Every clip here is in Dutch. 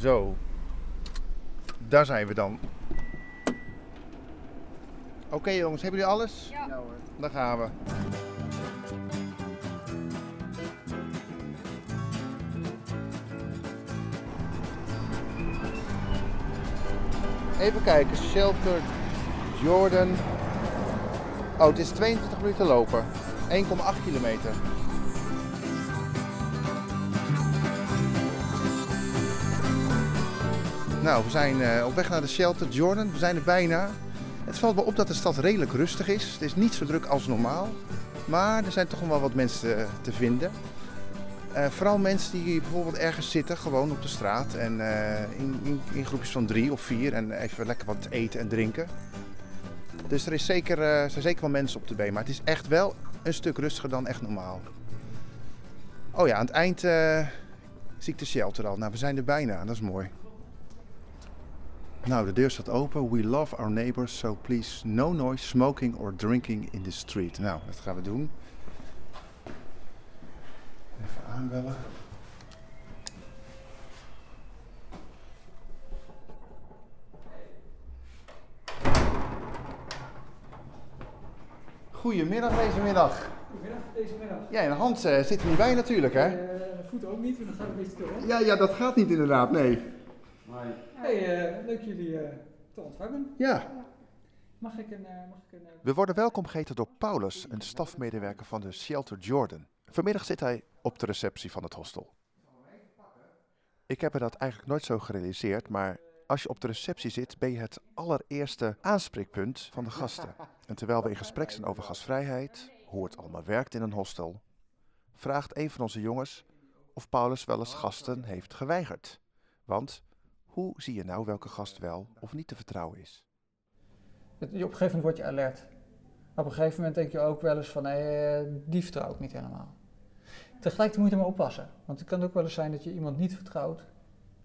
Zo. Daar zijn we dan. Oké jongens, hebben jullie alles? Ja. Ja hoor. Daar gaan we. Even kijken, Shelter Jordan. Oh, het is 22 minuten lopen. 1,8 kilometer. Nou, we zijn eh, op weg naar de Shelter Jordan. We zijn er bijna. Het valt me op dat de stad redelijk rustig is. Het is niet zo druk als normaal. Maar er zijn toch wel wat mensen eh, te vinden. Eh, vooral mensen die bijvoorbeeld ergens zitten, gewoon op de straat. En in, in, in groepjes van drie of vier. En even lekker wat eten en drinken. Dus er is zeker, eh, zijn zeker wel mensen op de been. Maar het is echt wel een stuk rustiger dan echt normaal. Oh ja, aan het eind zie ik de shelter al. Nou, we zijn er bijna. Dat is mooi. Nou, de deur staat open. We love our neighbors, so please no noise, smoking or drinking in the street. Nou, dat gaan we doen. Even aanbellen. Goedemiddag deze middag. Goedemiddag, deze middag. Ja, en Hans eh, zit er niet bij natuurlijk, hè? Eh, voeten ook niet, want dan gaat het een beetje te hoor. Ja, ja, dat gaat niet inderdaad, nee. Hey, eh, leuk jullie eh, te ontvangen. Ja. Mag ik een... eh, mag ik een We worden welkom geheten door Paulus, een stafmedewerker van de Shelter Jordan. Vanmiddag zit hij op de receptie van het hostel. Ik heb me dat eigenlijk nooit zo gerealiseerd, maar als je op de receptie zit, ben je het allereerste aanspreekpunt van de gasten. En terwijl we in gesprek zijn over gastvrijheid, hoe het allemaal werkt in een hostel, vraagt een van onze jongens of Paulus wel eens gasten heeft geweigerd. Want hoe zie je nou welke gast wel of niet te vertrouwen is? Op een gegeven moment word je alert. Op een gegeven moment denk je ook wel eens van, eh, die vertrouw ik niet helemaal. Tegelijkertijd moet je maar oppassen. Want het kan ook wel eens zijn dat je iemand niet vertrouwt,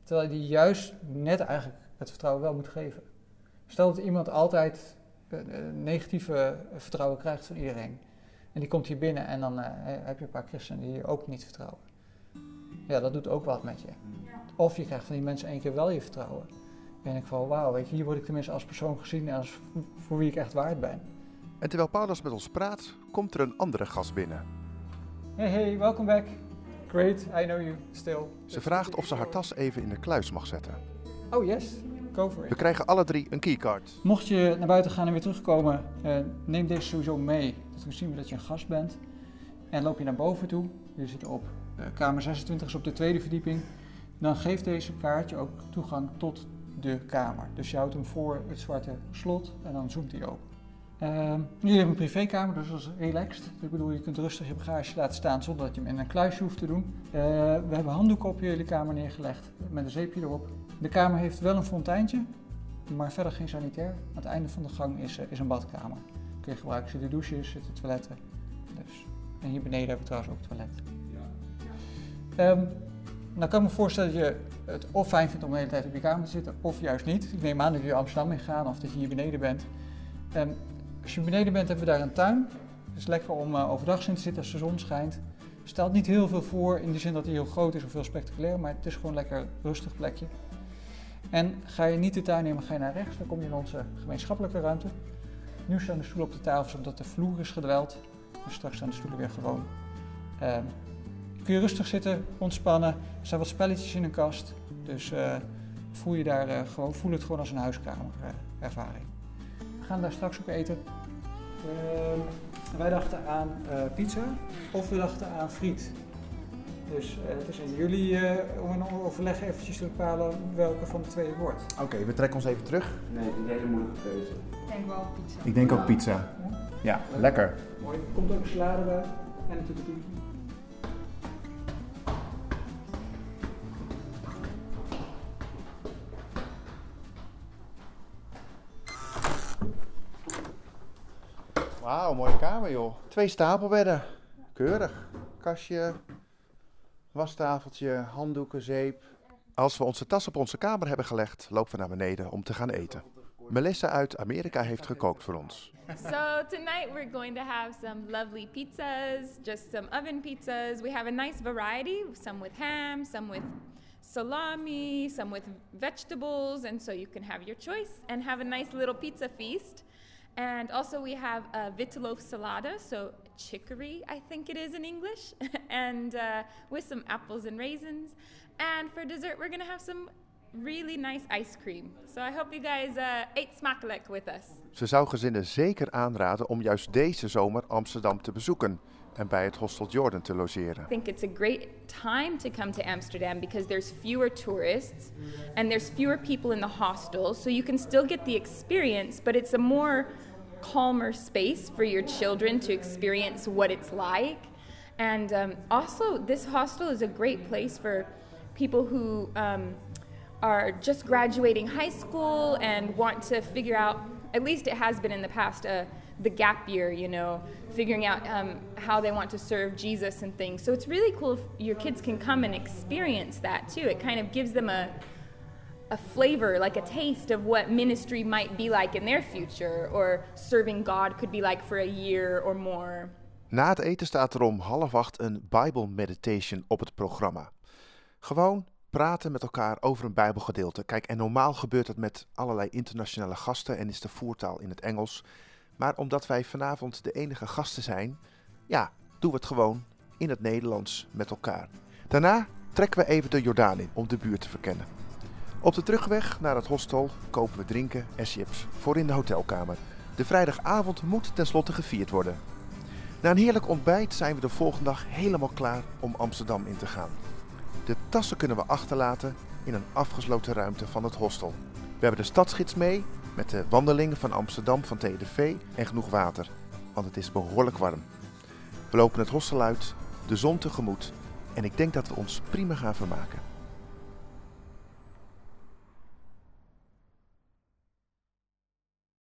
terwijl je die juist net eigenlijk het vertrouwen wel moet geven. Stel dat iemand altijd eh, eh, negatieve vertrouwen krijgt van iedereen. En die komt hier binnen en dan heb je een paar christenen die je ook niet vertrouwen. Ja, dat doet ook wat met je. Of je krijgt van die mensen één keer wel je vertrouwen. En ik van, wauw, weet je, hier word ik tenminste als persoon gezien en als voor wie ik echt waard ben. En terwijl Paulus met ons praat, komt er een andere gast binnen. Hey, hey, welcome back. Great, I know you, still. Ze vraagt of ze haar tas even in de kluis mag zetten. Oh yes, go for We it. krijgen alle drie een keycard. Mocht je naar buiten gaan en weer terugkomen, eh, neem deze sowieso mee. Dan zien we dat je een gast bent. En loop je naar boven toe, je zit op eh, kamer 26, is op de tweede verdieping. Dan geeft deze kaartje ook toegang tot de kamer. Dus je houdt hem voor het zwarte slot en dan zoomt hij open. Ehm, jullie hebben een privékamer, dus dat is relaxed. Ik bedoel, je kunt rustig je bagage laten staan zonder dat je hem in een kluisje hoeft te doen. Eh, we hebben handdoeken op jullie kamer neergelegd met een zeepje erop. De kamer heeft wel een fonteintje, maar verder geen sanitair. Aan het einde van de gang is, eh, is een badkamer. Kun je gebruiken, zitten douches, zitten toiletten. En hier beneden hebben we trouwens ook toilet. Ehm, nou kan ik me voorstellen dat je het of fijn vindt om de hele tijd op je kamer te zitten, of juist niet. Ik neem aan dat je Amsterdam in gaat of dat je hier beneden bent. Ehm, als je beneden bent, hebben we daar een tuin. Het is lekker om eh, overdag in te zitten als de zon schijnt. Stelt niet heel veel voor in de zin dat hij heel groot is of heel spectaculair, maar het is gewoon een lekker rustig plekje. En ga je niet de tuin in, maar ga je naar rechts, dan kom je in onze gemeenschappelijke ruimte. Nu staan de stoelen op de tafel omdat de vloer is gedweld. Straks staan de stoelen weer gewoon. Ehm, kun je rustig zitten, ontspannen. Er staan wat spelletjes in een kast. Dus eh, voel, je daar, eh, gewoon, voel het gewoon als een huiskamerervaring. We gaan daar straks ook eten. Ehm, wij dachten aan eh, pizza of we dachten aan friet. Dus eh, het is aan jullie eh, om een overleg eventjes te bepalen welke van de twee het wordt. Oké, we trekken ons even terug. Nee, een moeilijke keuze. Ik denk wel pizza. Ik denk ook pizza. Ja, lekker. Mooi. Komt ook een salade bij en natuurlijk pizza. Wauw, mooie kamer joh. Twee stapelbedden. Keurig. Kastje, wastafeltje, handdoeken, zeep. Als we onze tas op onze kamer hebben gelegd, lopen we naar beneden om te gaan eten. Melissa uit Amerika heeft gekookt voor ons. So tonight we're going to have some lovely pizzas, just some oven pizzas. We have a nice variety, some with ham, some with salami, some with vegetables, and so you can have your choice and have a nice little pizza feast. And also, we have a vitellof salada, so chicory, I think it is in English, and uh, with some apples and raisins. And for dessert, we're gonna have some really nice ice cream. So I hope you guys uh, ate smakelijk with us. Ze zou gezinnen zeker aanraden om juist deze zomer Amsterdam te bezoeken en bij het Hostel Jordan te logeren. I think it's a great time to come to Amsterdam because there's fewer tourists and there's fewer people in the hostel, so you can still get the experience, but it's a more calmer space for your children to experience what it's like. And um, also, this hostel is a great place for people who um, are just graduating high school and want to figure out, at least it has been in the past, uh, the gap year, you know, figuring out um, how they want to serve Jesus and things. So it's really cool if your kids can come and experience that too. It kind of gives them a a flavor, like a taste of what ministry might be like in their future, or serving God could be like for a year or more. Na het eten staat er om half acht een Bible Meditation op het programma. Gewoon praten met elkaar over een Bijbelgedeelte. Kijk, en normaal gebeurt het met allerlei internationale gasten en is de voertaal in het Engels. Maar omdat wij vanavond de enige gasten zijn, ja, doen we het gewoon in het Nederlands met elkaar. Daarna trekken we even de Jordaan in om de buurt te verkennen. Op de terugweg naar het hostel kopen we drinken en chips voor in de hotelkamer. De vrijdagavond moet tenslotte gevierd worden. Na een heerlijk ontbijt zijn we de volgende dag helemaal klaar om Amsterdam in te gaan. De tassen kunnen we achterlaten in een afgesloten ruimte van het hostel. We hebben de stadsgids mee met de wandelingen van Amsterdam van TDV en genoeg water, want het is behoorlijk warm. We lopen het hostel uit, de zon tegemoet en ik denk dat we ons prima gaan vermaken.